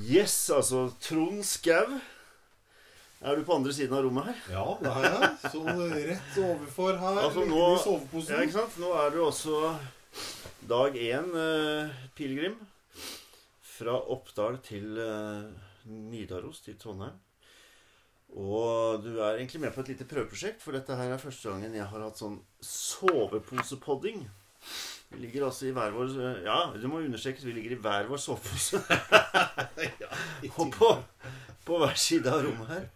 Yes, altså Trond Skau. Er du på andre siden av rommet her? Ja, det er jeg. Sånn rett overfor her. Altså, nå- i soveposen. Ja, ikke sant? Nå er du også dag én, eh, pilegrim. Fra Oppdal til eh, Nidaros, til Trondheim. Og du er egentlig med på et lite prøveprosjekt, for dette her er første gangen jeg har hatt sånn soveposepodding. Vi ligger altså i hver vår eh, Ja, det må understrekes, vi ligger i hver vår sovepose. Og på, på hver side av rommet her.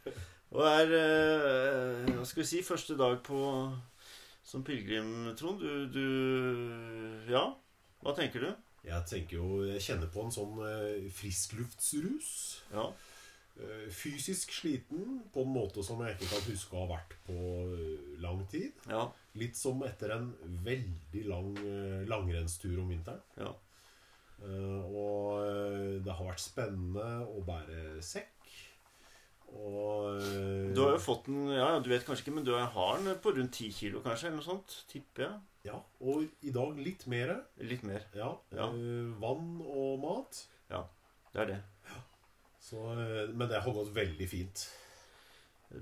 Og er eh, Hva skal vi si Første dag på som pilegrim, Trond. Du, du Ja, hva tenker du? Jeg tenker jo Jeg kjenner på en sånn eh, friskluftsrus. Ja. Eh, fysisk sliten på en måte som jeg ikke kan huske å ha vært på lang tid. Ja. Litt som etter en veldig lang eh, langrennstur om vinteren. ja. Eh, og eh, det har vært spennende å bære sekk. Og Du har jo fått den Ja, du vet kanskje ikke, men du har den på rundt 10 kilo, kanskje? Eller noe sånt? Tipper jeg. Ja, og i dag litt mer. Litt mer. Ja, Ja. vann og mat. Ja, Det er det. Så, eh, men det har gått veldig fint.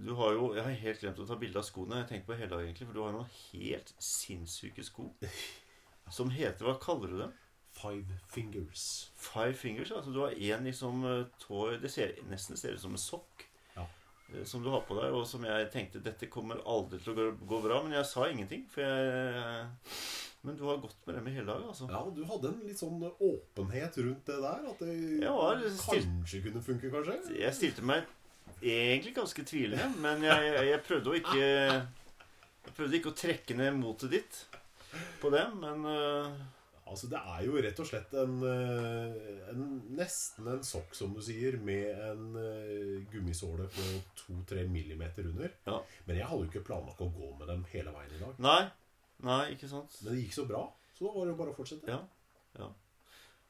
Du har jo Jeg har helt glemt å ta bilde av skoene. Jeg tenker på hele dag, egentlig, For du har noen helt sinnssyke sko. Som heter Hva kaller du dem? Five fingers. Five fingers. Altså du har én liksom eh, tå Det ser nesten ser ut som en sokk. Ja. eh, Som du har på deg, og som jeg tenkte dette kommer aldri til å gå, gå bra. Men jeg sa ingenting. For jeg Men du har gått med dem i hele dag, altså. Ja, du hadde en litt sånn åpenhet rundt det der. At det var kanskje kunne funke, kanskje. Jeg stilte meg egentlig ganske tvilende, men jeg, jeg, prøvde å ikke Jeg prøvde ikke å trekke ned motet ditt på det, men øh, Altså, det er jo rett og slett en, eh, en Nesten en sokk, som du sier, med en eh, gummisåle på 2-3 millimeter under. Ja. Men jeg hadde jo ikke planlagt å gå med dem hele veien i dag. Nei. Nei, ikke sant? Men det gikk så bra, så da var det jo bare å fortsette. Ja. ja.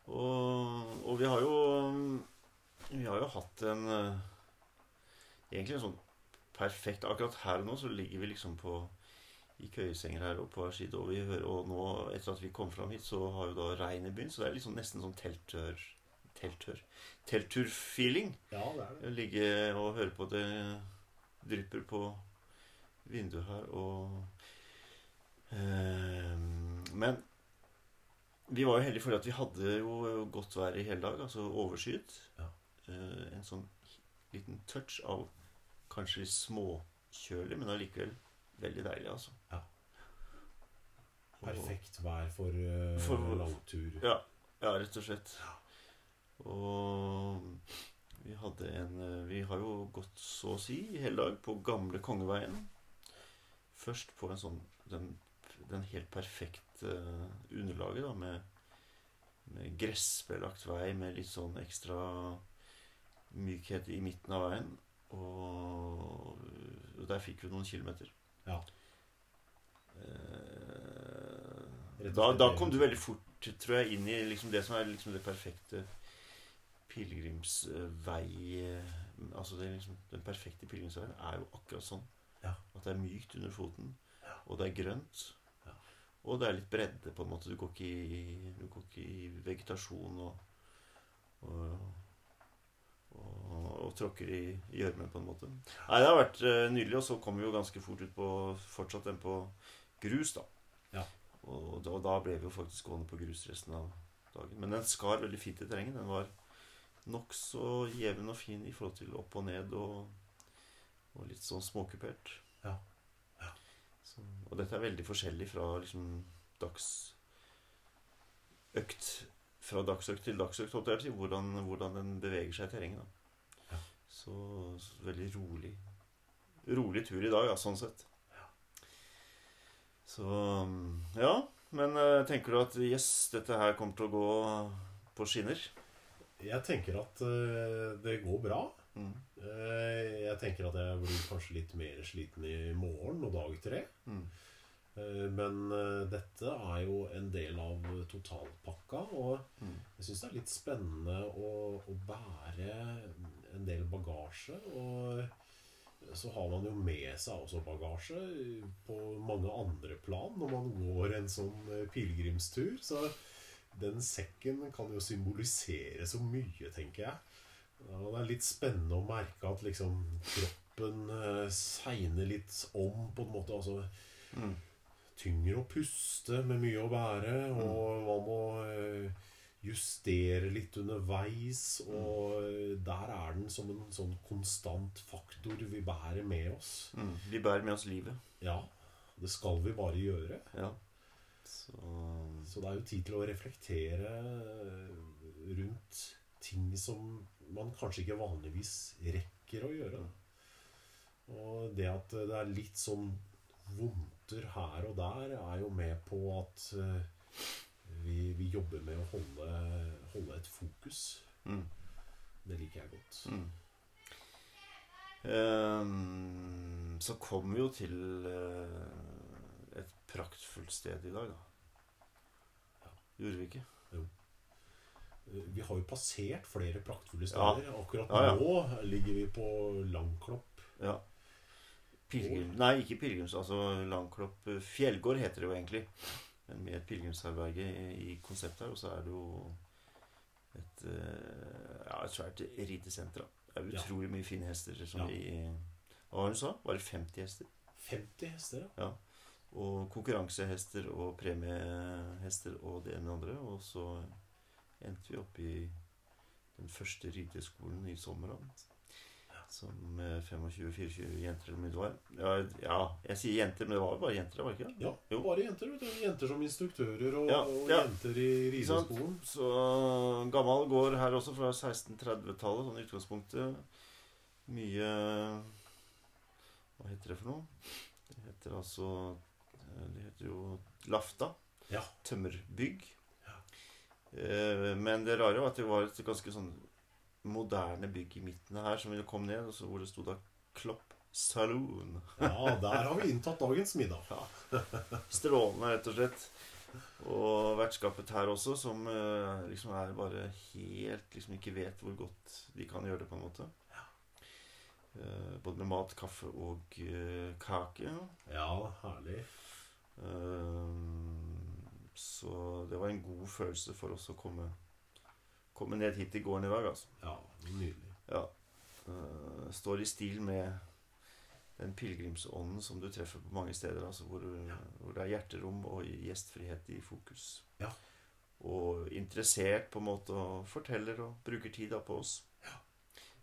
Og, og vi har jo Vi har jo hatt en Egentlig en sånn perfekt Akkurat her og nå så ligger vi liksom på i køyesenger her og på hver side. Og, vi hører, og nå, etter at vi kom fram hit, så har jo da regnet begynt. Så det er liksom nesten sånn telttør Teltør Telttur-feeling. Ja, det er det. Ligge og høre på det drypper på vinduet her, og eh, Men vi var jo heldige fordi at vi hadde jo godt vær i hele dag, altså overskyet. Ja. Eh, en sånn liten touch av kanskje småkjølig, men allikevel veldig deilig, altså. Ja. Perfekt vær for, uh, For- langtur. Ja, ja, rett og slett. Og vi hadde en eh, Vi har jo gått så å si hele dag på gamle Kongeveien. Først på en sånn den, den helt perfekte underlaget, da, med, med gressbelagt vei med litt sånn ekstra mykhet i midten av veien. Og, der fikk vi noen kilometer. Ja. Eh, da, da kom du veldig fort, tror jeg, inn i liksom det som er liksom det perfekte pilegrimsvei Altså det er liksom, Den perfekte pilegrimsveien er jo akkurat sånn. Ja. At det er mykt under foten, og det er grønt. Ja. Og det er litt bredde, på en måte. Du går ikke i, du går ikke i vegetasjon og, og, og, og tråkker i gjørme, på en måte. Nei, Det har vært uh, nydelig, og så kom vi jo ganske fort ut på fortsatt den på grus, da. Ja. Og da, da ble vi jo faktisk gående på grus resten av dagen. Men den skar veldig fint i terrenget. Den var nokså jevn og fin i forhold til opp og ned og, og litt sånn småkupert. Ja. Ja. Så, og dette er veldig forskjellig fra liksom dagsøkt Fra dagsøkt til dagsøkt. Hvordan, hvordan den beveger seg i terrenget. Ja. Så, så veldig rolig Rolig tur i dag, ja, sånn sett. Så Ja. Men eh, tenker du at yes, dette her kommer til å gå på skinner? Jeg tenker at uh, det går bra. Mm. Uh, jeg tenker at jeg blir kanskje litt mer sliten i morgen og dag tre. Mm. Eh, men eh, dette er jo en del av totalpakka, og Mm. jeg syns det er litt spennende å, å bære en del bagasje. Og så har man jo med seg også bagasje på mange andre plan når man går en sånn eh, pilegrimstur. Så den sekken kan jo symbolisere så mye, tenker jeg. Og det er litt spennende å merke at liksom kroppen segner litt om, på en måte. Altså Mm. Tyngre å puste med mye å bære, og man må eh, justere litt underveis. Og eh, der er den som en sånn konstant faktor vi bærer med oss. Mm. Vi bærer med oss livet. Ja, det skal vi bare gjøre. Ja. Så Så det er jo tid til å reflektere rundt ting som man kanskje ikke vanligvis rekker å gjøre. Og det at det er litt sånn vondter her og der, er jo med på at eh, vi, vi jobber med å holde, holde et fokus. mm. Det liker jeg godt. Mm. Um, så kom vi jo til uh, et praktfullt sted i dag, da. Gjorde vi ikke? Jo. Vi har jo passert flere praktfulle Ja. steder. Akkurat Ja, ja. nå ligger vi på Langklopp. Ja. Pilegrim... Nei, ikke pilegrims... Altså Langklopp eh, Fjellgård heter det jo egentlig. Men med et pilegrimsherberge i, konseptet her. Og så er det jo et, eh, ja, et svært ridesenter. Det er utrolig mye fine hester. Som Ja. i, hva var det du sa? Var det 50 hester? 50 hester, ja. ja. Og konkurransehester og premiehester og det ene det andre. Og så endte vi opp i den første rideskolen i sommer. da. Som 25-24 jenter eller var. Ja, ja, jeg sier jenter, men det var jo bare jenter, var det ikke det? Ja, Jo. bare jenter. vet du. Jenter som instruktører og, Ja, og ja. jenter i rideskolen. Så gammel går her også, fra 1630-tallet, sånn i utgangspunktet. Mye Hva heter det for noe? Det heter altså Det heter jo Lafta. Ja. Tømmerbygg. Ja. Eh, Men det rare var at det var et ganske sånn moderne bygg i midten her som ville komme ned, og så hvor det sto da Klopp Saloon. Ja, der har vi inntatt dagens middag. Strålende, rett og slett. Og vertskapet her også, som eh, liksom er bare helt Liksom ikke vet hvor godt de kan gjøre det, på en måte. Eh, både med mat, kaffe og eh, kake. Ja, herlig. Så det var en god følelse for oss å komme, komme ned hit til gården i dag, altså. Ja, Nydelig. Ja. Uh, står i stil med den pilegrimsånden som du treffer på mange steder. Altså hvor, hvor det er hjerterom og gjestfrihet i fokus. Ja. Og interessert på en måte og forteller og bruker tid da på oss. Ja.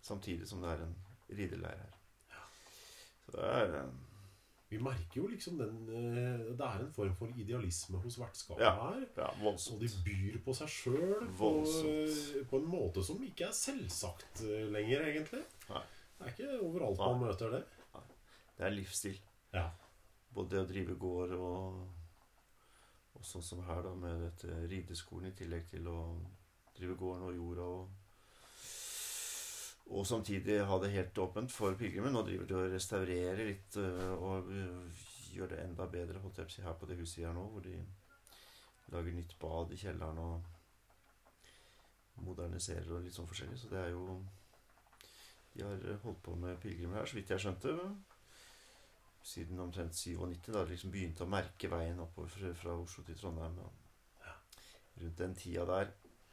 Samtidig som det er en rideleir her. Så det er eh, Vi merker jo liksom den eh, Det er en form for idealisme hos vertskapet Ja. her. ja, Og de byr på seg sjøl på, på en måte som ikke er selvsagt eh, lenger, egentlig. Nei. Det er ikke overalt Nei. man møter det. Det er livsstil. Ja. Både det å drive gård og, og sånn som her, da, med dette rideskolen i tillegg til å drive gården og jorda og og samtidig ha det helt åpent for pilegrimer. Nå driver de og restaurerer litt øh, og øh, gjør det enda bedre holdt jeg på her på det huset her nå, hvor de lager nytt bad i kjelleren og moderniserer og litt sånn forskjellig. Så det er jo De har holdt på med pilegrimer her, så vidt jeg skjønte siden omtrent 97, da de liksom begynte å merke veien oppover fra, Oslo til Trondheim. Rundt den tida der.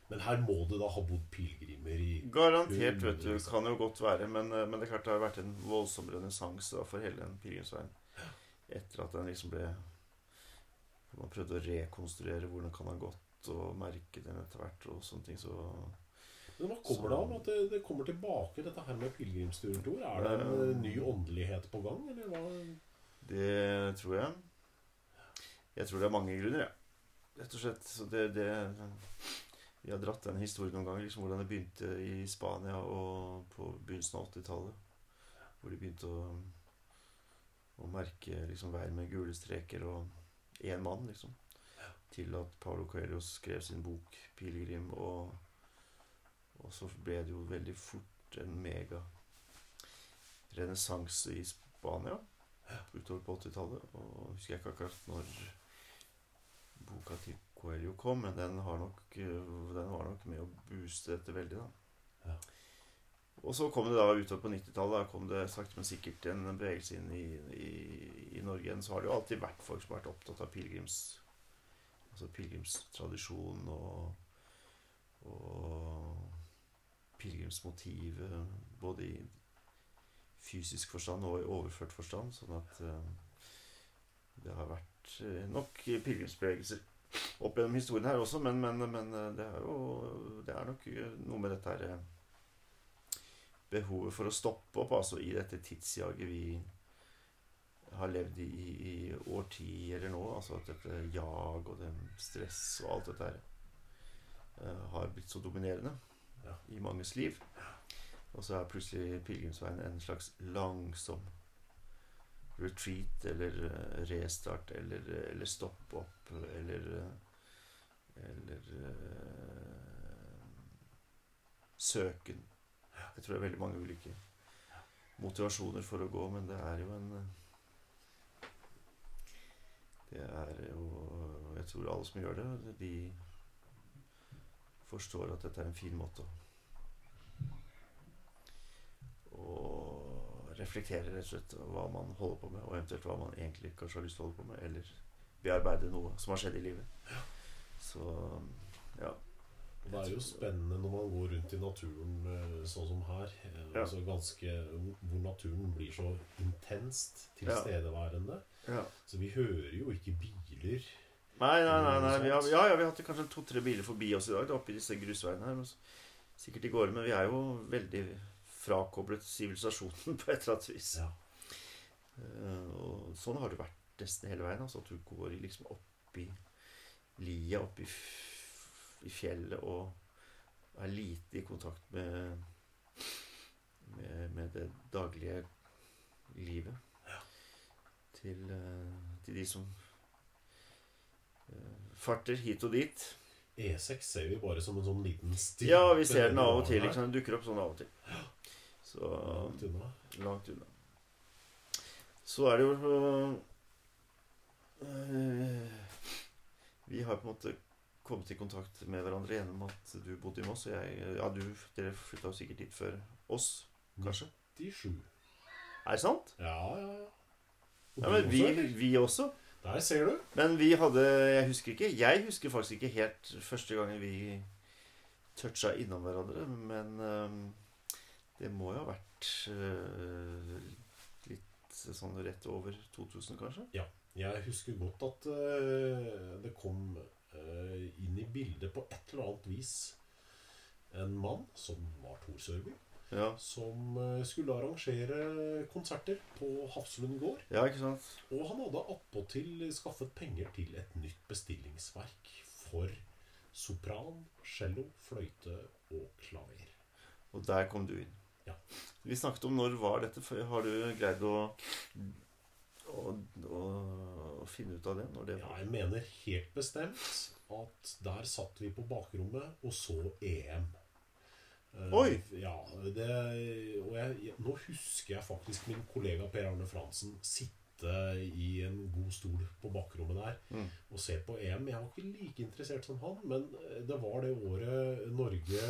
Men her må det da ha bodd pilegrimer i Garantert, vet du. Kan jo godt være. Men, eh, men det er klart det har vært en voldsom renessanse for hele den pilegrimsveien. Etter at den liksom ble Man prøvde å rekonstruere hvor den kan ha gått, og merke den etter hvert, og sånne ting. Så Men hva kommer det av at det, det kommer tilbake, dette her med pilegrimsturen, Tor? Er det en Eh, eh, ny åndelighet på gang, eller hva? det tror jeg. Jeg tror det er mange grunner, jeg. Ja. Rett og slett. Så det, det Vi har dratt den historien noen ganger, liksom hvordan det begynte i Spania og på begynnelsen av 80-tallet. Hvor de begynte å, å merke liksom vær med gule streker og én mann, liksom. Til at Paulo Coelho skrev sin bok 'Pilegrim', og, og så ble det jo veldig fort en mega renessanse i Spania utover på 80-tallet. Og husker jeg ikke akkurat når boka til Coelho kom, men den, har nok, den var nok med å booste dette veldig, da. Ja. Og så kom det da utover på 90-tallet, kom det sakte, men sikkert en bevegelse inn i, i, i Norge igjen. Så har det jo alltid vært folk som har vært opptatt av pilegrims Altså pilegrimstradisjonen og, og pilegrimsmotivet både i fysisk forstand og i overført forstand. Sånn at eh, det har vært eh, nok pilegrimsbevegelser opp gjennom historien her også, men, men, men eh, det er jo Det er nok noe med dette her behovet for å stoppe opp altså i dette tidsjaget vi har levd i, i årtier nå. Altså at dette jag og det stress og alt dette her har blitt så dominerende Ja. i manges liv. Og så er plutselig pilegrimsveien en slags langsom retreat eller eh, restart eller, eller stopp opp eller eh, Eller eh, søken. Jeg tror det er veldig mange ulike motivasjoner for å gå, men det er jo en eh, Det er jo Jeg tror alle som gjør det, de forstår at dette er en fin måte å reflektere rett og slett hva man holder på med, og eventuelt hva man egentlig kanskje har lyst til å holde på med, eller bearbeide noe som har skjedd i livet. Så ja. Det er jo spennende når man går rundt i naturen eh, sånn som her. eh, Ja. Altså ganske, hvor naturen blir så intenst tilstedeværende. ja. Så vi hører jo ikke biler. Nei, nei, nei, nei. Vi har, ja, ja, vi har hatt kanskje to-tre biler forbi oss i dag, da, oppi disse grusveiene her. Sikkert i går, men vi er jo veldig frakoblet sivilisasjonen på et eller annet vis. Ja. Eh, og sånn har det vært nesten hele veien. Altså at du går liksom opp i lia, opp i, fjellet og er lite i kontakt med, med, med det daglige livet. Til, eh, til de som eh, farter hit og dit. E6 E ser vi bare som en sånn liten stil. Ja, vi ser den av og til. Liksom. Den dukker opp sånn av og til. Så Langt unna. langt unna. Så er det jo øh, Vi har på en måte kommet i kontakt med hverandre gjennom at du bodde i Moss. Og jeg, ja, du, dere flytta sikkert dit før oss, kanskje? 97. Er det sant? Ja, ja, ja. Ja, men vi, vi også. Der ser du. Men vi hadde Jeg husker ikke. Jeg husker faktisk ikke helt første gangen vi toucha innom hverandre. Men øhm, det må jo ha vært uh, litt sånn rett over 2000, kanskje? Ja. Jeg husker godt at uh, det kom uh, inn i bildet på et eller annet vis en mann som var Tor Sørby, Ja, som skulle arrangere konserter på Hafslund gård. ja ikke sant? Og han hadde attpåtil skaffet penger til et nytt bestillingsverk for sopran, cello, fløyte og klaver. Og der kom du inn. Ja. Vi snakket om når var dette. Har du greid å, å, å, å finne ut av det? Når det Ja, jeg mener helt bestemt at der satt vi på bakrommet og så EM. Oi! Oi! Ja, det, og jeg, jeg, nå husker jeg faktisk min kollega Per Arne Fransen sitte i en god stol på bakrommet der Mm. og se på EM. Jeg var ikke like interessert som han, men eh, det var det året Norge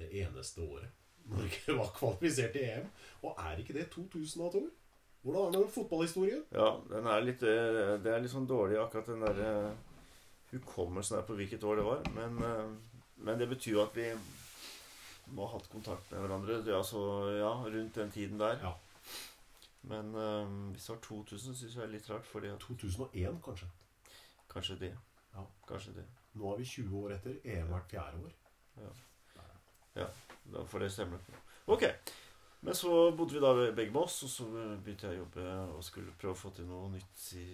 Det eneste året Norge var kvalifisert til EM. Og er ikke det 2000 av Hvordan er det med fotballhistorien? Ja, den er litt, øh, det er litt sånn dårlig, akkurat den der øh, hukommelsen der på hvilket år det var. Men, øh, men det betyr jo at vi må ha hatt kontakt med hverandre er altså, ja, rundt den tiden der. Ja. Men um, hvis det var 2000, syns jeg er litt rart, fordi at 2001, kanskje. kanskje det. Ja. Kanskje det. Nå er vi 20 år etter. EM hvert fjerde år. Da får det stemme. Ok. Men så bodde vi da begge med oss, og så begynte jeg å jobbe og skulle prøve å få til noe nytt i,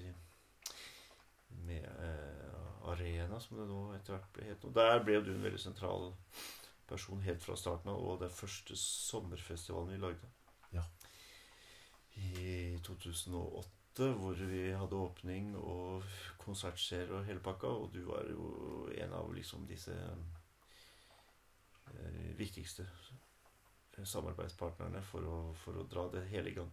med eh, Arena, som det nå etter hvert ble het. Og der ble du en veldig sentral person helt fra starten av, og den første sommerfestivalen vi lagde. Ja. I 2008, hvor vi hadde åpning og konsertserier og hele pakka, og du var jo en av liksom disse viktigste samarbeidspartnerne for å, for å dra det hele i gang.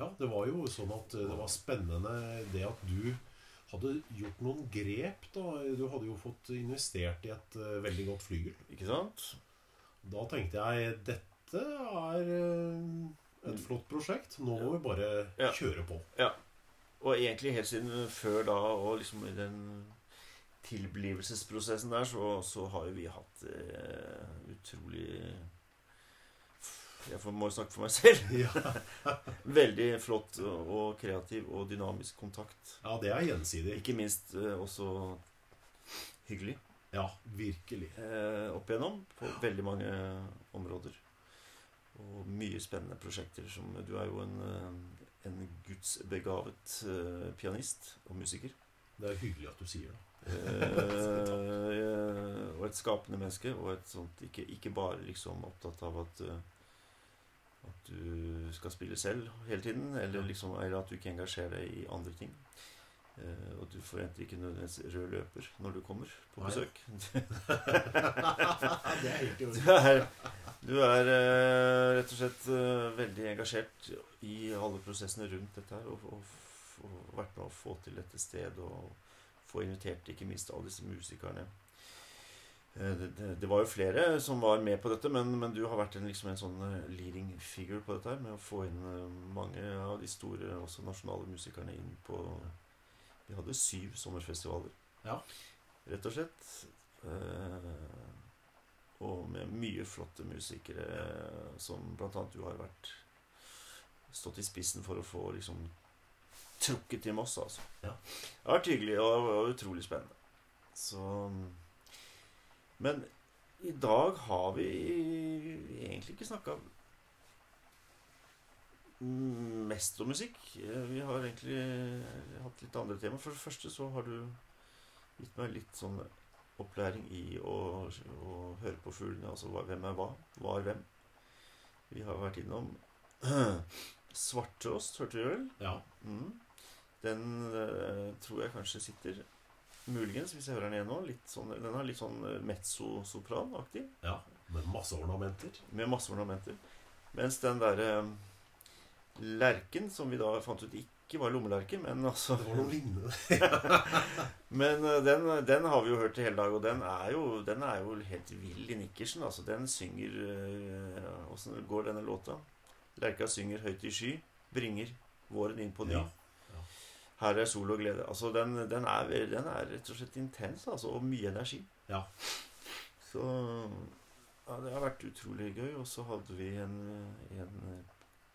Ja, det var jo sånn at eh, det var spennende det at du hadde gjort noen grep. da Du hadde jo fått investert i et eh, veldig godt flygel. Ikke sant? Da tenkte jeg dette er eh, et flott prosjekt. Nå må vi bare Ja. kjøre på. Ja. Og egentlig helt siden før da, og liksom i den tilblivelsesprosessen der, så, så har jo vi hatt eh, utrolig Jeg må jo snakke for meg selv. Ja. Veldig flott og kreativ og dynamisk kontakt. ja, det er gjensidig. Ikke minst eh, også hyggelig Ja, virkelig. eh, opp igjennom på veldig mange områder. Og mye spennende prosjekter. Som, du er jo en, eh, en gudsbegavet eh, pianist og musiker. Det er hyggelig at du sier det. Eh, og et skapende menneske. Og et sånt ikke, ikke bare liksom opptatt av at eh, at du skal spille selv hele tiden, eller, liksom, eller at du ikke engasjerer deg i andre ting. Eh, og du forventer ikke nødvendigvis rød løper når du kommer på besøk. det er Du er, du er eh, rett og slett eh, veldig engasjert i alle prosessene rundt dette her. Og, og, og vært med å få til dette stedet og få invitert ikke minst alle disse musikerne. Eh, Det, det, det var jo flere som var med på dette, men, men du har vært en, liksom en sånn eh, leading figure på dette her, med å få inn eh, mange av de store, også nasjonale musikerne inn på Vi hadde syv sommerfestivaler, Ja. rett og slett. Eh, og med mye flotte musikere som bl.a. du har vært stått i spissen for å få liksom trukket til Moss, altså. Ja. Det har vært hyggelig og, og utrolig spennende. Så Men i dag har vi egentlig ikke snakka mest om musikk. Vi har egentlig hatt litt andre tema. For det første så har du gitt meg litt sånn opplæring i å, å høre på fuglene. Altså hvem er hva? Hva er hvem? Vi har vært innom Svarttrost, hørte du vel? Ja. Mm. Den uh, tror jeg kanskje sitter Muligens, hvis jeg hører den igjen nå. Sånn, den er litt sånn eh, mezzosopran-aktig. ja. Med masse ornamenter. Med masse ornamenter. Mens den derre um, lerken, som vi da fant ut ikke var lommelerke, men altså Det var noe lignende. Men uh, den, den har vi jo hørt i hele dag, og den er jo, den er jo helt vill i nikkersen. Altså, den synger Åssen uh, går denne låta? Lerka synger høyt i sky, bringer våren inn på ny. Ja. Her er sol og glede. Altså, den, den, er, den er rett og slett intens, altså, og mye energi. Ja. Så ja, det har vært utrolig gøy. Og så hadde vi en, en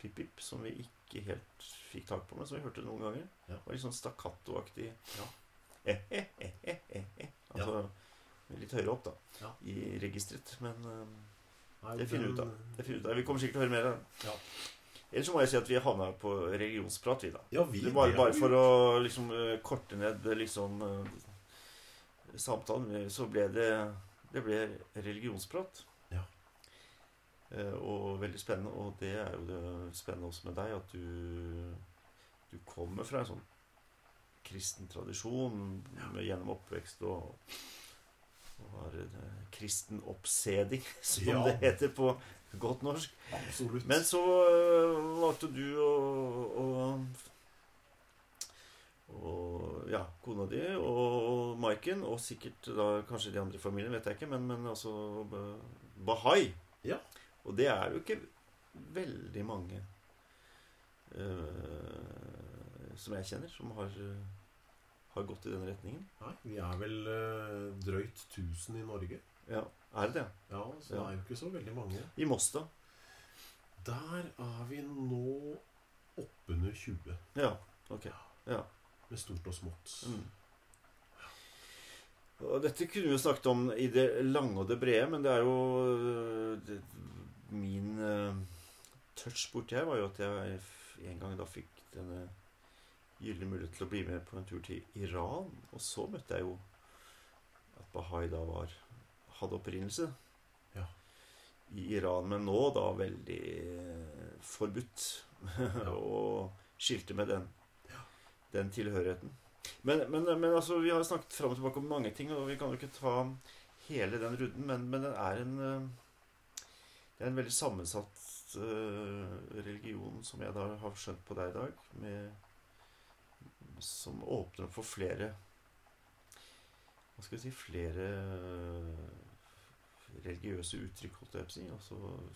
pip-pip som vi ikke helt fikk tak på, men som vi hørte noen ganger. Ja. Det var litt sånn stakkato-aktig. Ja. Eh, eh, eh, eh, eh. Altså litt høyere opp, da, Ja. i registeret. Men um, Nei, Det finner vi ut av. det finner vi ut av. Vi kommer sikkert til å høre mer av det. Ja. Ellers må jeg si at vi havna på religionsprat, vi, da. Ja, vi Det bare, bare for å liksom eh, korte ned liksom samtalen, så ble det Det ble religionsprat. Ja. Og veldig spennende. Og det er jo det spennende også med deg, at du Du kommer fra en sånn kristen tradisjon med, gjennom oppvekst og, og har en kristen oppseding, som Ja. det heter på godt norsk. Absolutt. Men så øh, valgte du å, å og ja, kona di og Maiken, og sikkert da kanskje de andre i familien, vet jeg ikke, men, men altså Bahai. Ja. Og det er jo ikke veldig mange uh, som jeg kjenner, som har, øh, har gått i den retningen. Nei, vi er vel uh, drøyt 1000 i Norge. Ja, Er det det? Ja, så det er jo ikke så veldig mange. I Moss, da? Der er vi nå oppunder 20. Ja. Ok. Ja. Med stort og smått. Mm. Og dette kunne vi snakket om i det lange og det brede, men det er jo det, Min øh, touch borti her var jo at jeg en gang da fikk denne gylne mulighet til å bli med på en tur til Iran. Og så møtte jeg jo at Bahai da var hadde opprinnelse Ja. i Iran, men nå da veldig øh, forbudt. og skilte med den, den tilhørigheten. Men, men, men altså, vi har snakket fram og tilbake om mange ting, og vi kan jo ikke ta hele den runden, men, men den er en øh, Det er en veldig sammensatt øh, religion, som jeg da har skjønt på deg i dag, med, som åpner for flere Hva skal jeg si Flere øh, religiøse uttrykk, holdt jeg på å si. Altså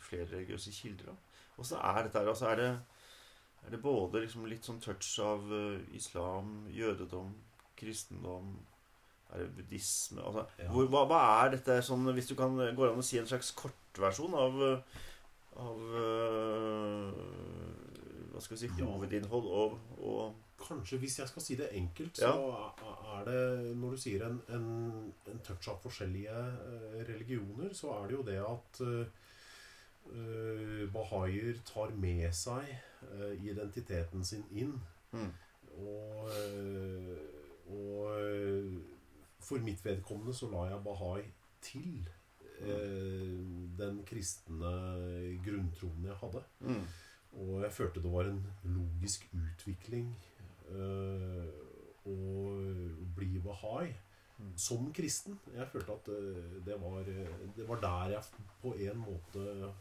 flere religiøse kilder. Og så er dette her, altså er det er det både liksom litt sånn touch av eh, islam, jødedom, kristendom Er det buddhisme altså, Ja. hvor, hva, hva er dette sånn Hvis du kan gå an å si en slags kortversjon av, eh, av Hva skal vi si hovedinnhold og, og Kanskje, hvis jeg skal si det enkelt, Ja. så er det Når du sier en, en, en touch av forskjellige eh, religioner, så er det jo det at eh, bahaier tar med seg uh, identiteten sin inn. mm, Og, og for mitt vedkommende så la jeg bahai til eh, den kristne grunntroen jeg hadde. mm, Og jeg følte det var en logisk utvikling øh, å bli bahai Mm. som kristen. Jeg følte at øh, det var, det var der jeg på en måte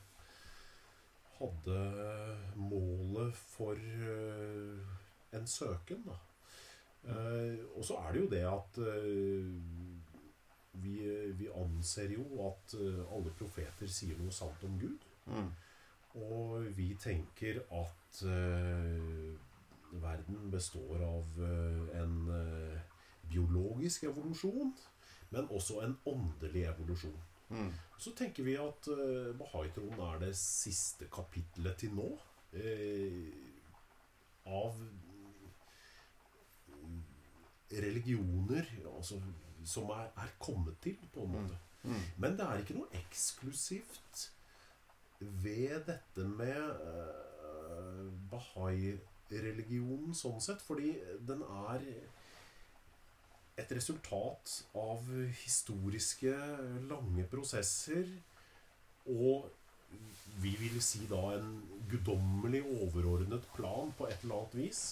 hadde målet for en søken. Da. Eh, og så er det jo det at vi, vi anser jo at alle profeter sier noe sant om Gud. mm, Og vi tenker at eh, verden består av eh, en eh, biologisk evolusjon, men også en åndelig evolusjon. mm, Så tenker vi at uh, Bahai-troen er det siste kapitlet til nå eh, av mm, religioner altså, som er, er kommet til, på en måte. mm, Men det er ikke noe eksklusivt ved dette med uh, bahai-religionen sånn sett, fordi den er et resultat av historiske, lange prosesser og vi vil si da en guddommelig overordnet plan på et eller annet vis.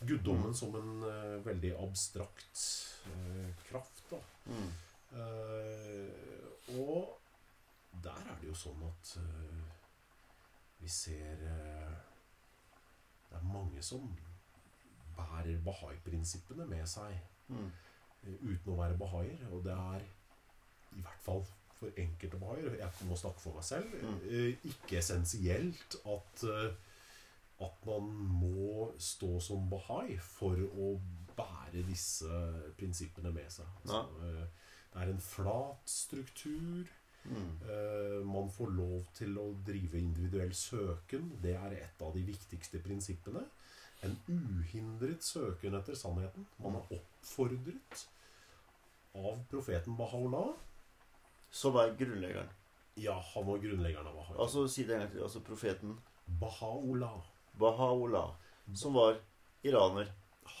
Guddommen Mm. som en uh, veldig abstrakt uh, kraft, da. mm, Uh, og der er det jo sånn at vi ser Det er mange som bærer bahai-prinsippene med seg mm, eh, uten å være bahaier. Og det er i hvert fall for enkelte bahaier, jeg må snakke for meg selv, Mm. eh, ikke essensielt at eh, at man må stå som bahai for å bære disse prinsippene med seg. Eh, det er en flat struktur. Mm, Man får lov til å drive individuell søken. Det er et av de viktigste prinsippene. En uhindret søken etter sannheten. Man er oppfordret av profeten Baha'u'llah. Som er grunnleggeren. Ja, han var grunnleggeren av Baha'u'llah. Altså si det en gang til. Altså profeten Baha'u'llah. Baha'u'llah, som var iraner.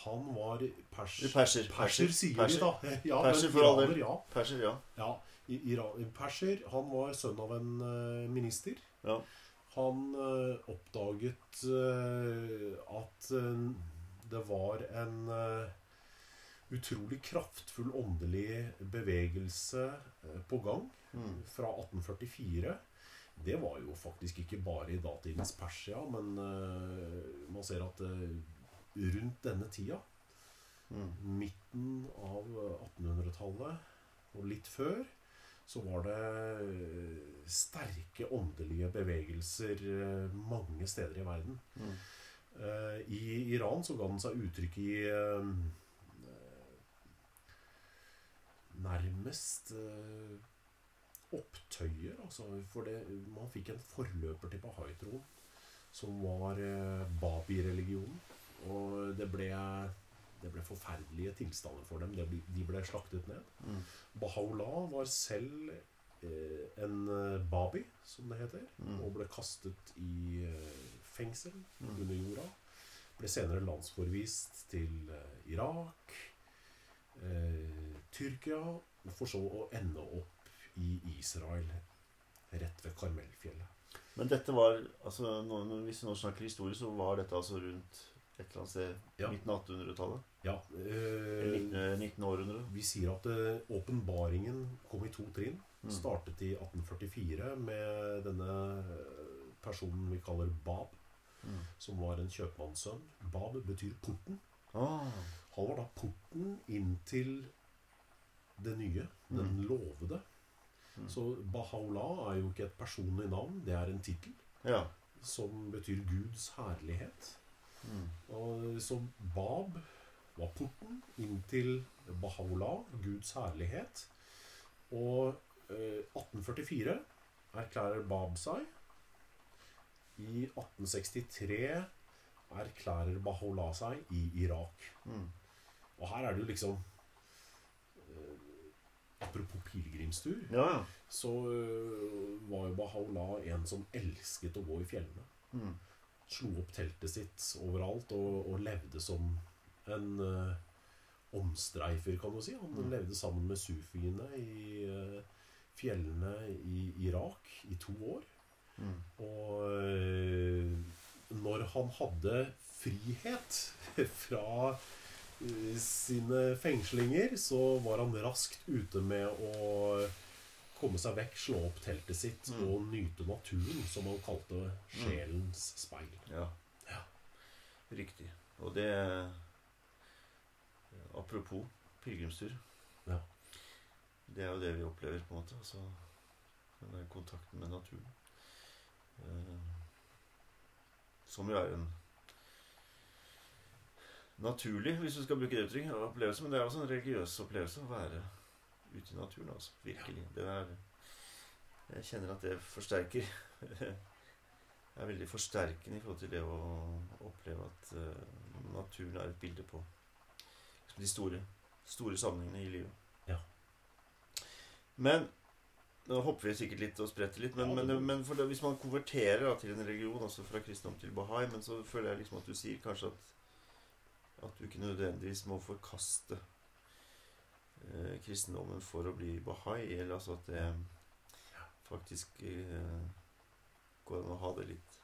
Han var perser. Perser. Perser, sier perser. vi da. Ja, Perser for iraner, ja. Perser, ja. ja. I- Perser, han var sønn av en eh, minister. Ja. Han eh, oppdaget eh, at det var en utrolig kraftfull åndelig bevegelse på gang Mm, fra 1844. Det var jo faktisk ikke bare i datidens Persia, men man ser at rundt denne tida, mm, midten av 1800-tallet og litt før, så var det eh, sterke åndelige bevegelser eh, mange steder i verden. mm, Eh, I Iran så ga den seg uttrykk i nærmest opptøyer. Altså, for det, man fikk en forløper til bahai-troen som var babi-religionen. Og det ble, det ble forferdelige tilstander for dem. De ble slaktet ned. mm, Baha'u'llah var selv eh, en eh, babi, som det heter, Mm. og ble kastet i eh, fengsel Mm. under jorda. Ble senere landsforvist til eh, Irak, eh, Tyrkia, for så å ende opp i Israel, rett ved Karmelfjellet. Men dette var altså, Hvis vi nå snakker historie, så var dette altså rundt et eller annet sted Ja. midten av 1800-tallet? Ja, eh, 19. 19. århundre? vi sier at eh, åpenbaringen kom i to trinn. Mm. Startet i 1844 med denne eh, personen vi kaller Bab. Mm. som var en kjøpmannssønn. Bab betyr porten. Ah, Han var da porten inn til det nye, den Mm. lovede. Mm. Så Baha'u'llah er jo ikke et personlig navn, det er en tittel ja. som betyr Guds herlighet. Mm. Og så Bab var porten inn til Baha'u'llah, Guds herlighet. Og eh, 1844 erklærer Bab seg I 1863 erklærer Baha'u'llah seg i Irak. Mm. Og her er det jo liksom eh, Apropos pilegrimstur, Ja, ja. så eh, var jo Baha'u'llah en som elsket å gå i fjellene. Mm. Slo opp teltet sitt overalt og, og levde som en eh, omstreifer, kan du si. Han Mm. levde sammen med sufiene i eh, fjellene i Irak i to år. Mm. Og eh, når han hadde frihet fra sine fengslinger, så var han raskt ute med å komme seg vekk, slå opp teltet sitt Mm. og nyte naturen, som han kalte sjelens speil. Ja. Ja. Riktig. Og det Apropos pilegrimstur. Ja. Det er jo det vi opplever, på en måte. Altså den kontakten med naturen. Eh, som jo er en naturlig, hvis du skal bruke det uttrykket, opplevelse. Men det er også en religiøs opplevelse å være ute i naturen. altså, Virkelig. Det er, jeg kjenner at det forsterker Det er veldig forsterkende i forhold til det å oppleve at eh, naturen er et bilde på de store, store sammenhengene i livet. Ja. Men Nå hopper vi sikkert litt og spretter litt, men, men, men det, hvis man konverterer da, til en religion, altså fra kristendom til bahai, men så føler jeg liksom at du sier kanskje at at du ikke nødvendigvis må forkaste eh, kristendommen for å bli bahai, eller altså at det faktisk eh, går an å ha det litt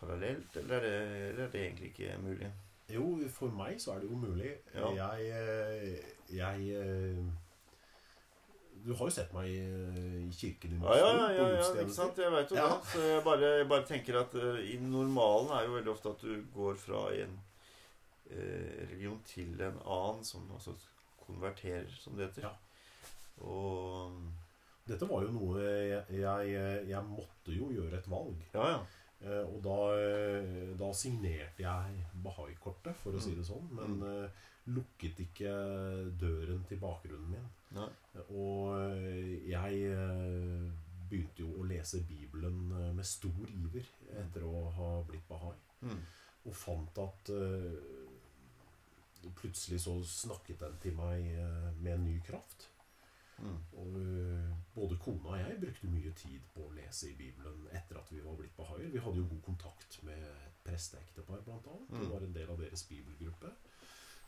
parallelt, eller er det, eller er det egentlig ikke mulig? Jo, for meg så er det jo mulig. Ja. Jeg, eh, jeg eh, Du har jo sett meg eh, i kirken i Ja, ja, ja, ja, ja ikke sant? Jeg veit jo det. Så jeg bare, jeg bare tenker at uh, i normalen er jo veldig ofte at du går fra en uh, religion til en annen, som altså konverterer, som det heter. Ja. Og Dette var jo noe jeg, jeg, jeg måtte jo gjøre et valg. Ja, ja. Eh, Og da, eh, da signerte jeg Bahai-kortet, for å si Mm. det sånn. Men Mm. eh, lukket ikke døren til bakgrunnen min. Nei. Og jeg eh, begynte jo å lese Bibelen med stor iver etter å ha blitt Bahai. Mm. Og fant at eh, plutselig så snakket den til meg med ny kraft. Mm. Og eh, både kona og jeg brukte mye tid på å lese i Bibelen etter at vi var blitt bahaier. Vi hadde jo god kontakt med et presteektepar, blant annet. Det Mm. var en del av deres bibelgruppe.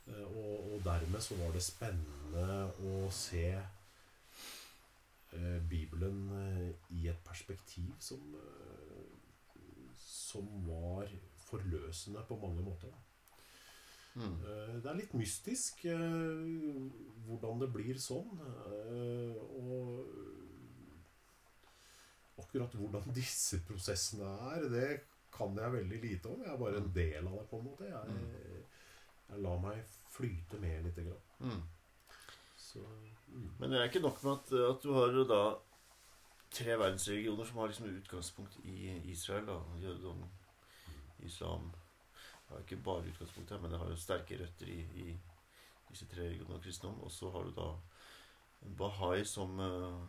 Eh, Og, og dermed så var det spennende å se eh, Bibelen i et perspektiv som, som var forløsende på mange måter. Mm. Det er litt mystisk eh, hvordan det blir sånn. eh, Og akkurat hvordan disse prosessene er, det kan jeg veldig lite om. Jeg er bare en del av det, på en måte. Jeg, jeg lar meg flyte med lite grann. Mm. Så, mm. Men det er ikke nok med at, at du har da tre verdensreligioner som har liksom utgangspunkt i Israel. da, Jødedom, islam Det har ikke bare utgangspunkt her, men det har jo sterke røtter i, i disse tre religionene og kristendom. Og så har du da Bahai som eh,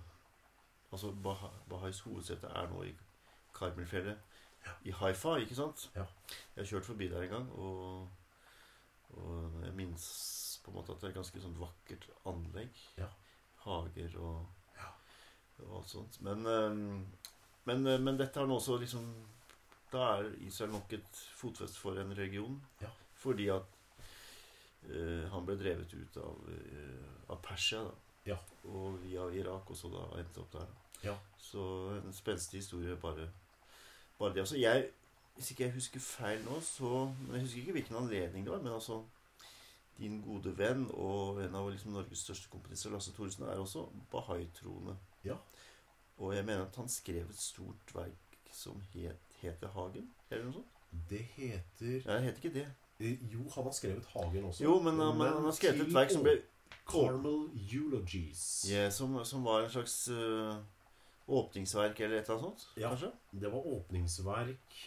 Altså Baha, Bahais hovedsete er nå i Karmelfjellet i Haifa, ikke sant? Ja. Jeg har kjørt forbi der en gang, og, og jeg minnes på en måte at det er et ganske sånn vakkert anlegg. Ja. Hager og, Ja. og alt sånt. Men, eh, men, eh, men dette har nå også liksom Da er Israel nok et fotfeste for en region. Ja. Fordi at eh, han ble drevet ut av, eh, av Persia, da. Ja. Og via Irak også da endte opp der. Ja. Så en spenstig historie, bare, bare det. Altså, jeg, hvis ikke jeg husker feil nå, så Men jeg husker ikke hvilken anledning det var, men altså Din gode venn og en av liksom Norges største komponister, Lasse Thoresen, er også bahai-troende. Ja. Og jeg mener at han skrev et stort verk som het, heter Hagen, eller noe sånt. Det heter Nei, det heter ikke det. eh, Jo, han har skrevet Hagen også. Jo, men, han- men han har skrevet et verk som ble Carmel Eulogies. Ja, som, som var en slags uh, åpningsverk eller et eller annet sånt? Ja. Kanskje? Det var åpningsverk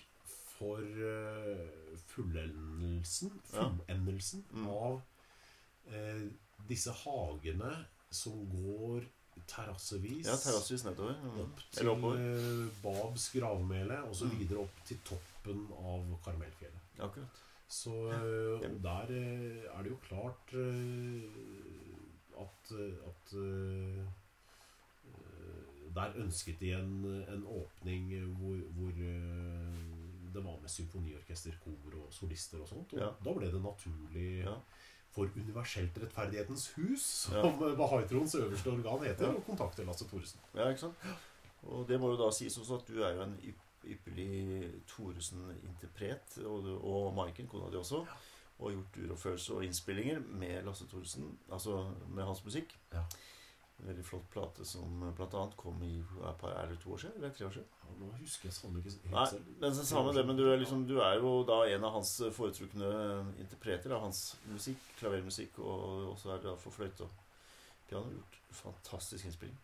for uh, fullendelsen, Ja. Mm. av uh, disse hagene som går terrassevis Ja, terrassevis nedover. Mm. opp til Eller eh, Babs gravmele, og så Mm. videre opp til toppen av Karmelfjellet. Akkurat. Så eh, og der eh, er det jo klart at, at Der ønsket de en, en åpning hvor, hvor det var med symfoniorkester, kor og solister og sånt. Og Ja. da ble det naturlig Ja. For Universelt rettferdighetens hus, som Ja. Bahai-troens øverste organ heter, Ja. kontakter kontakte Lasse Thoresen. Ja, ikke sant? Og det må jo da sies også at du er jo en ypperlig Thoresen-interpret, og, og Maiken, kona di også, og har gjort urofølelse og innspillinger med Lasse Thoresen, altså med hans musikk. Ja. Veldig flott plate som blant annet kom i er det det to år siden? Eller tre år siden? Ja, nå husker jeg sånn ikke helt Nei, selv. men så samme det, men du er, liksom, du er jo da en av hans foretrukne interpreter av hans musikk, klavermusikk, og også er det for fløyte og piano gjort fantastisk innspilling.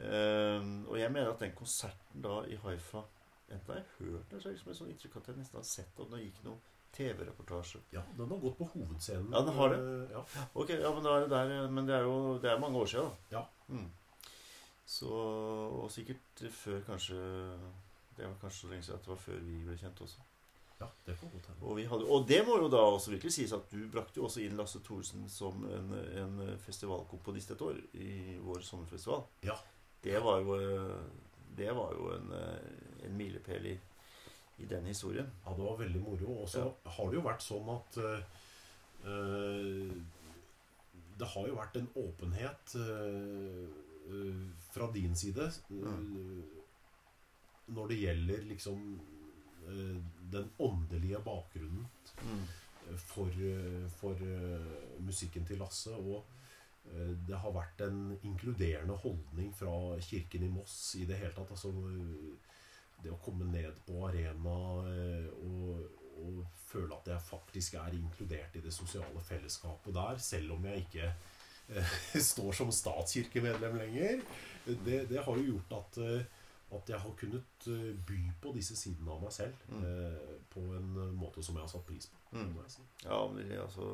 Um, og jeg mener at den konserten da i Haifa Enten har jeg hørt den, så er det liksom et sånt inntrykk at jeg nesten har sett at det gikk noe TV-reportasje. Ja, den har gått på hovedscenen. Ja, den har det. eh, Ja. Ok, ja, men det der Men det er jo det er mange år siden, da. Ja. Mm. Så Og sikkert før kanskje Det var kanskje så lenge siden at det var før vi ble kjent også. ja, det kan godt hende. Og, vi hadde, og det må jo da også virkelig sies at du brakte jo også inn Lasse Thoresen som en, en festivalkomponist et år i vår sommerfestival. Ja. Det var jo, det var jo en, en milepæl i, i den historien. Ja, det var veldig moro. Og så har det jo vært sånn at eh, Det har jo vært en åpenhet eh, fra din side eh, når det gjelder liksom den åndelige bakgrunnen Mm. for, for musikken til Lasse. Og det har vært en inkluderende holdning fra kirken i Moss i det hele tatt. Altså, det å komme ned på arena eh, og, og føle at jeg faktisk er inkludert i det sosiale fellesskapet der, selv om jeg ikke eh, står som statskirkemedlem lenger, det, det har jo gjort at eh, at jeg har kunnet by på disse sidene av meg selv Mm. eh, på en måte som jeg har satt pris på. Mm. Ja, men altså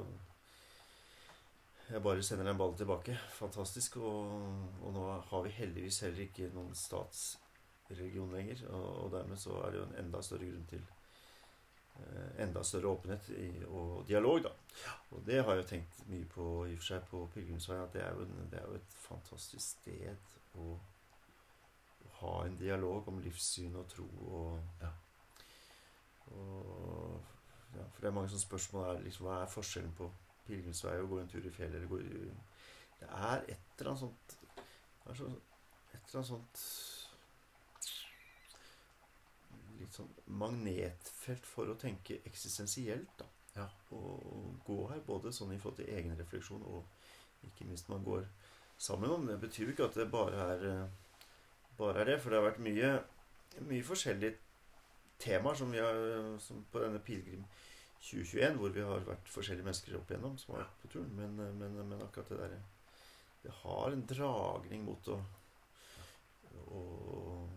Jeg bare sender en ball tilbake. Fantastisk. Og, og nå har vi heldigvis heller ikke noen statsreligion lenger. Og, og dermed så er det jo en enda større grunn til eh, enda større åpenhet i, og dialog, da. Og det har jeg jo tenkt mye på i og for seg på pilegrimsveien, at det er, jo en, det er jo et fantastisk sted å, å ha en dialog om livssyn og tro og Ja. og ja, for det er mange sånne spørsmål er liksom, Hva er forskjellen på pilegrimsvei og gå en tur i fjellet? Eller gå det er et eller annet sånt Et eller annet sånt Litt sånn magnetfelt for å tenke eksistensielt. da Ja. Og gå her, både sånn i forhold til egen refleksjon og ikke minst man går sammen om. Det betyr jo ikke at det bare er eh, bare er det, for det har vært mye, mye forskjellige temaer som vi har, som på denne Pilegrim 2021, hvor vi har vært forskjellige mennesker opp igjennom som har vært på turen. Men, men, men akkurat det der Det har en dragning mot å Og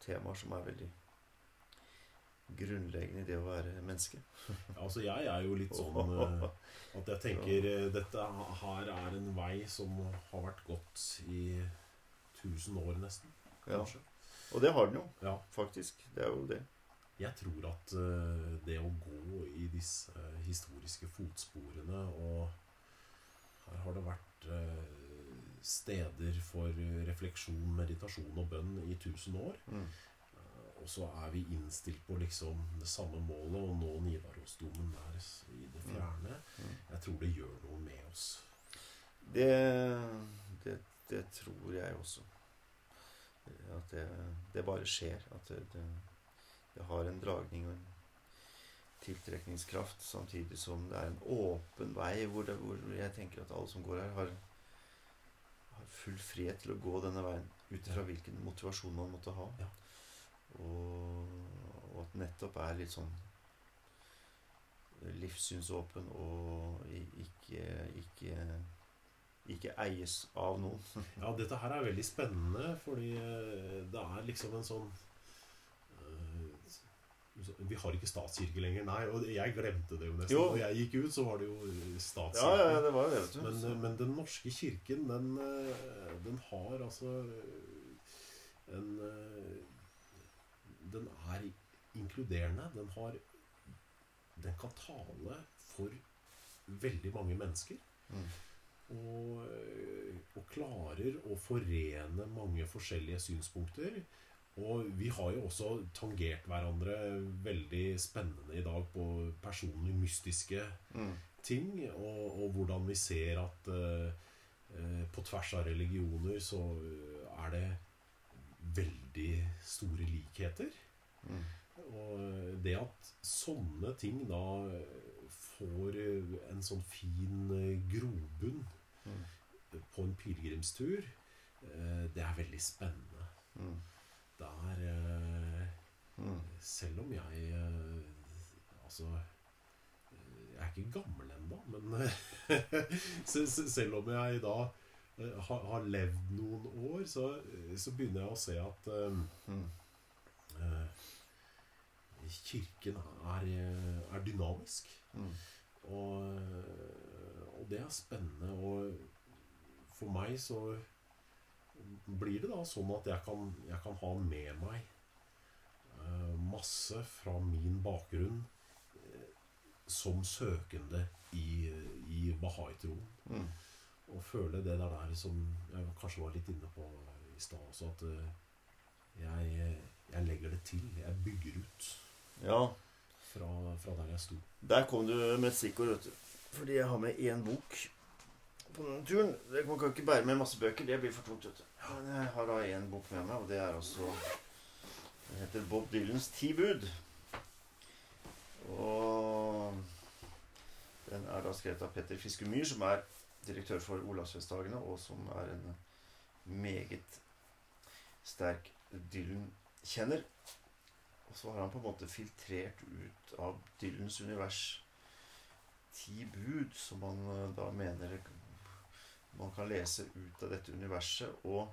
temaer som er veldig grunnleggende i det å være menneske. Altså jeg er jo litt sånn eh, at jeg tenker eh, dette her er en vei som har vært gått i 1000 år nesten, Ja. Og det har den jo, Ja. faktisk. Det er jo det. Jeg tror at eh, det å gå i disse historiske fotsporene og Her har det vært steder for refleksjon, meditasjon og bønn i 1000 år. Mm. Og så er vi innstilt på liksom det samme målet, og nå Nidarosdomen der i det fjerne. Mm. Jeg tror det gjør noe med oss. Det, det, det tror jeg også. At det, det bare skjer. At det, har en dragning og en tiltrekningskraft, samtidig som det er en åpen vei hvor, det, hvor jeg tenker at alle som går her, har, har full frihet til å gå denne veien ut ifra hvilken motivasjon man måtte ha. Ja. Og, og at nettopp er litt sånn livssynsåpen og ikke, ikke ikke eies av noen. Ja, dette her er veldig spennende, fordi eh, det er liksom en sånn eh, Vi har ikke statskirke lenger, nei. Og jeg glemte det jo nesten. Jo. Når jeg gikk ut, så var det jo statskirke. ja, ja, det var det. Men, men den norske kirken, den, eh, den har altså en eh, Den er inkluderende. Den har Den kan tale for veldig mange mennesker. Mm. Og, eh, og klarer å forene mange forskjellige synspunkter. Og vi har jo også tangert hverandre veldig spennende i dag på personlig mystiske Mm. ting, og, og hvordan vi ser at uh, uh, på tvers av religioner så er det veldig store likheter. Mm. Og det at sånne ting da får en sånn fin eh, grobunn Mm. på en pilegrimstur, eh, det er veldig spennende. Mm. Er eh, Mm. Selv om jeg Altså Jeg er ikke gammel ennå, men se- se- selv om jeg da har, har levd noen år, så, eh, så begynner jeg å se at eh, Mm. eh, Kirken er, eh, er dynamisk. Mm. Og, eh, og det er spennende. Og for meg så blir det da sånn at jeg kan, jeg kan ha med meg uh, masse fra min bakgrunn eh, som søkende i, i Bahai-troen. Mm. Og føle det der, der som jeg kanskje var litt inne på i stad også, at eh, jeg, jeg legger det til. Jeg bygger ut Ja, fra, fra der jeg sto. der kom du med et stikkord, vet du. Fordi jeg har med én bok på denne turen. Det- Man kan ikke bære med masse bøker. Det blir for tungt, vet du. Men jeg har da én bok med meg, og det er altså Den heter Bob Dylans Ti bud. Og den er da skrevet av Petter Fiskemyr, som er direktør for Olavsfestdagene, og som er en meget sterk Dylan-kjenner. Og så har han på en måte filtrert ut av Dylans univers ti bud som han eh, da mener man kan lese ut av dette universet. Og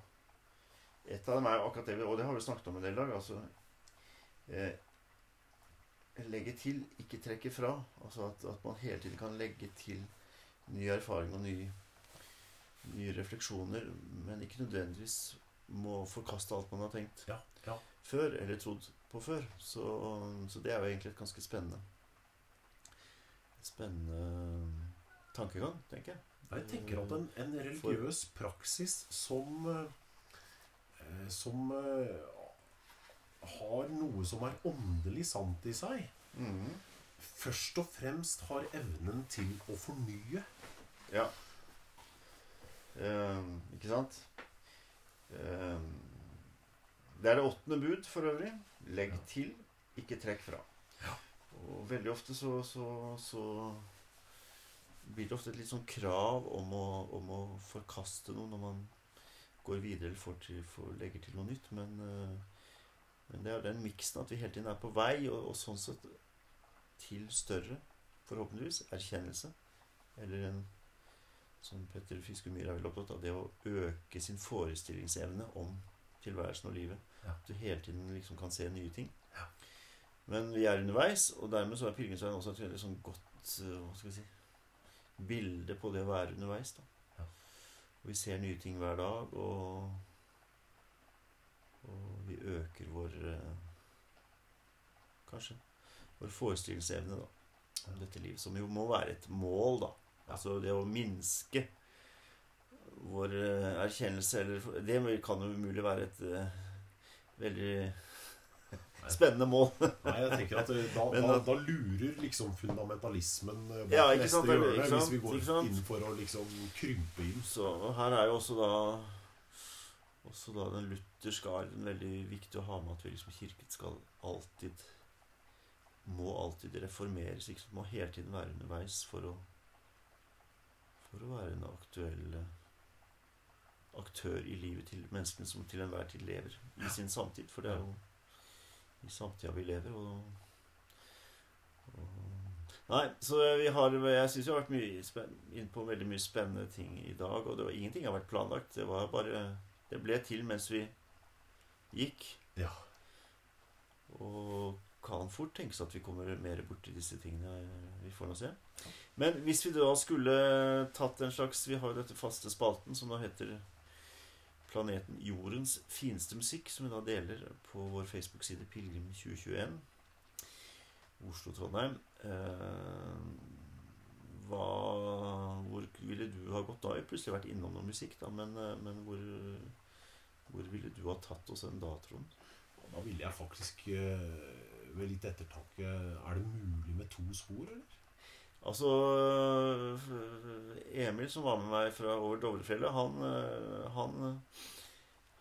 et av dem er jo akkurat det, vi- og det har vi snakket om en del dag. altså eh, Legge til, ikke trekke fra. Altså at, at man hele tiden kan legge til ny erfaring og nye, nye refleksjoner, men ikke nødvendigvis må forkaste alt man har tenkt Ja, ja. før, eller trodd på før. Så, så det er jo egentlig et ganske spennende Spennende tankegang, tenker jeg. Jeg tenker at en, en religiøs praksis som eh, Som eh, har noe som er åndelig sant i seg, mm. først og fremst har evnen til å fornye. Ja. Ehm, ikke sant? Ehm, det er det åttende bud for øvrig. Legg Ja. til, ikke trekk fra. Og veldig ofte så, så, så blir det ofte et litt sånn krav om å, om å forkaste noe når man går videre eller får til, får, legger til noe nytt. Men, eh, men det er den miksen at vi hele tiden er på vei, og, og sånn sett til større, forhåpentligvis, erkjennelse. Eller en som Petter Fiskemyr er veldig opptatt av, det å øke sin forestillingsevne om tilværelsen og livet. Ja. At du hele tiden liksom kan se nye ting. Ja. Men vi er underveis, og dermed så er pilegrimsveien også et veldig sånn godt eh, hva skal vi si, bilde på det å være underveis. da. Ja. Og vi ser nye ting hver dag, og, og vi øker vår eh, Kanskje vår forestillingsevne da, om dette livet, som jo må være et mål, da. Altså det å minske vår eh, erkjennelse eller Det kan jo umulig være et uh, veldig spennende mål. Nei, jeg tenker at eh, da, da, da lurer liksom fundamentalismen bak Ja, neste hjørne, hvis vi går inn for å liksom krympe inn. Så her er jo også da også da den lutherske arven veldig viktig å ha med at vi liksom kirken skal alltid må alltid reformeres. Sant? Må hele tiden være underveis for å for å være en aktuell eh, aktør i livet til menneskene som til enhver tid lever i sin samtid. For det er jo i samtida vi lever, og, og Nei, så vi har Jeg syns vi har vært mye spenn, inn på veldig mye spennende ting i dag. Og det var ingenting har vært planlagt. Det var bare Det ble til mens vi gikk. Ja. Og kan kan fort tenkes at vi kommer mer borti disse tingene. Vi får nå se. Men hvis vi da skulle tatt en slags Vi har jo dette faste spalten som da heter Planeten Jordens fineste musikk, som vi da deler på vår Facebook-side Pilegrim 2021. Oslo-Trondheim. Eh, hva Hvor ville du ha gått da? Jeg har plutselig vært innom noe musikk, da, men, eh, men hvor, hvor ville du ha tatt oss en da, Trond? Da ville jeg faktisk eh, ved litt ettertanke Er det mulig med to spor, eller? Altså Emil, som var med meg fra over Dovrefjellet, han, eh, han,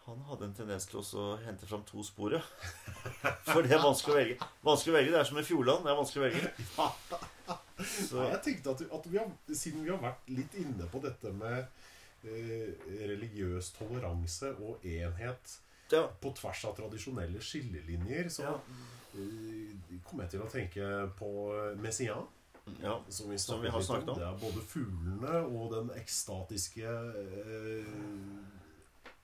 han hadde en tendens til å hente fram to sporet. For det er vanskelig å velge. Vanskelig å velge, Det er som i Fjordland. Det er vanskelig å velge. Så, jeg tenkte at, at vi har, Siden vi har vært litt inne på dette med eh, religiøs toleranse og enhet ja. på tvers av tradisjonelle skillelinjer, så Ja. eh, kom jeg til å tenke på Messiaen. Ja. Som vi, Som vi har snakket om. Det er både fuglene og den ekstatiske eh,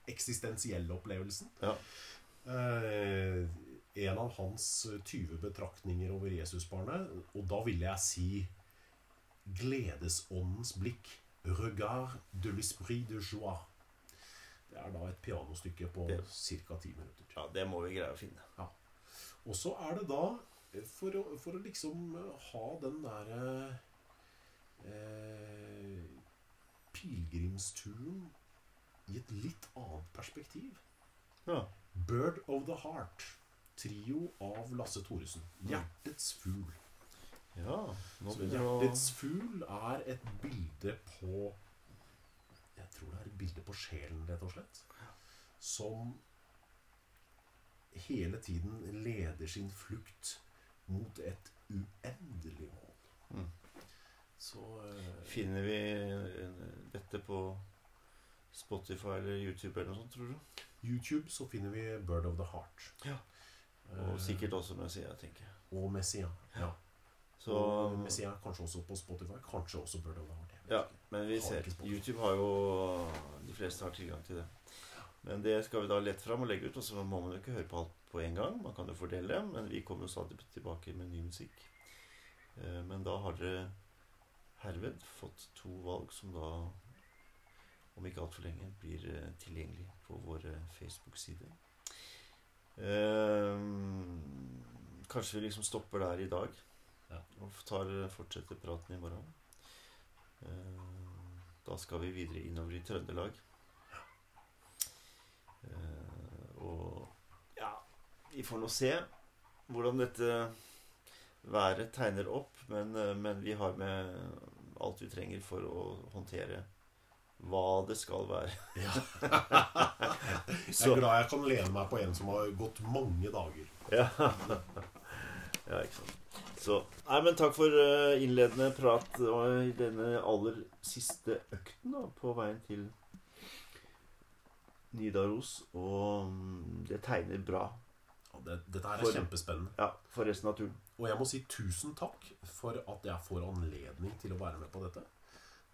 eksistensielle opplevelsen. Ja. Eh, en av hans 20 betraktninger over Jesusbarnet, og da ville jeg si gledesåndens blikk. Regard de l'esprit de joie. Det er da et pianostykke på ca. ti minutter. ja, det må vi greie å finne. Og så er det da For å, for å liksom eh, ha den derre eh, Pilegrimsturen i et litt annet perspektiv. Ja. Bird of the Heart. Trio av Lasse Thoresen. Hjertets fugl. ja Så Hjertets fugl er et bilde på Jeg tror det er et bilde på sjelen, rett og slett. Som hele tiden leder sin flukt mot et uendelig mål. Mm. Så eh, Finner vi eh, dette på Spotify eller YouTube eller noe sånt, tror du? YouTube så finner vi Bird of the Heart. Ja. Eh, Og sikkert også Messia, tenker jeg. Og Messia. Ja. Så og Messia kanskje også på Spotify. Kanskje også Bird of the Heart. Ja, men vi ser. YouTube har jo De fleste har tilgang til det. Men det skal vi da lette fram og legge ut, og så må man jo ikke høre på alt på en gang. Man kan jo fordele, men vi kommer jo stadig tilbake med ny musikk. Eh, Men da har dere herved fått to valg som da, om ikke altfor lenge, blir eh, tilgjengelig på vår eh, Facebook-side. Eh, Kanskje vi liksom stopper der i dag og tar, fortsetter praten i morgen. Da skal vi videre innover i Trøndelag. Eh, Og ja, vi får nå se hvordan dette været tegner opp. Men, eh, men vi har med alt vi trenger for å håndtere hva det skal være. Jeg er glad jeg kan lene meg på en som har gått mange dager. Ja. ja, ikke sant. Så Nei, men takk for eh, innledende prat i denne aller siste økten da, på veien til Nidaros. Og mm, det tegner bra Ja, det, dette her er For- kjempespennende. ja, for resten av turen. Og jeg må si tusen takk for at jeg får anledning til å være med på dette.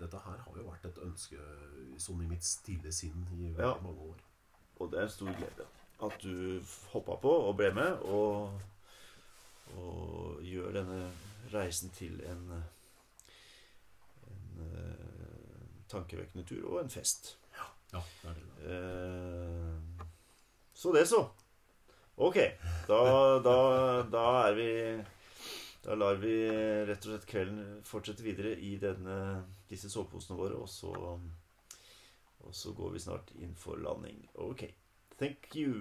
Dette her har jo vært et ønske sånn i mitt stille sinn i Ja. mange år. Og det er en stor glede at du hoppa på og ble med, og, og gjør denne reisen til en, en eh, tankevekkende tur og en fest. Ja, det er det. Eh, så det, så. Ok. Da, da, da er vi Da lar vi rett og slett kvelden fortsette videre i denne, disse soveposene våre, og så, og så går vi snart inn for landing. Ok. Thank you.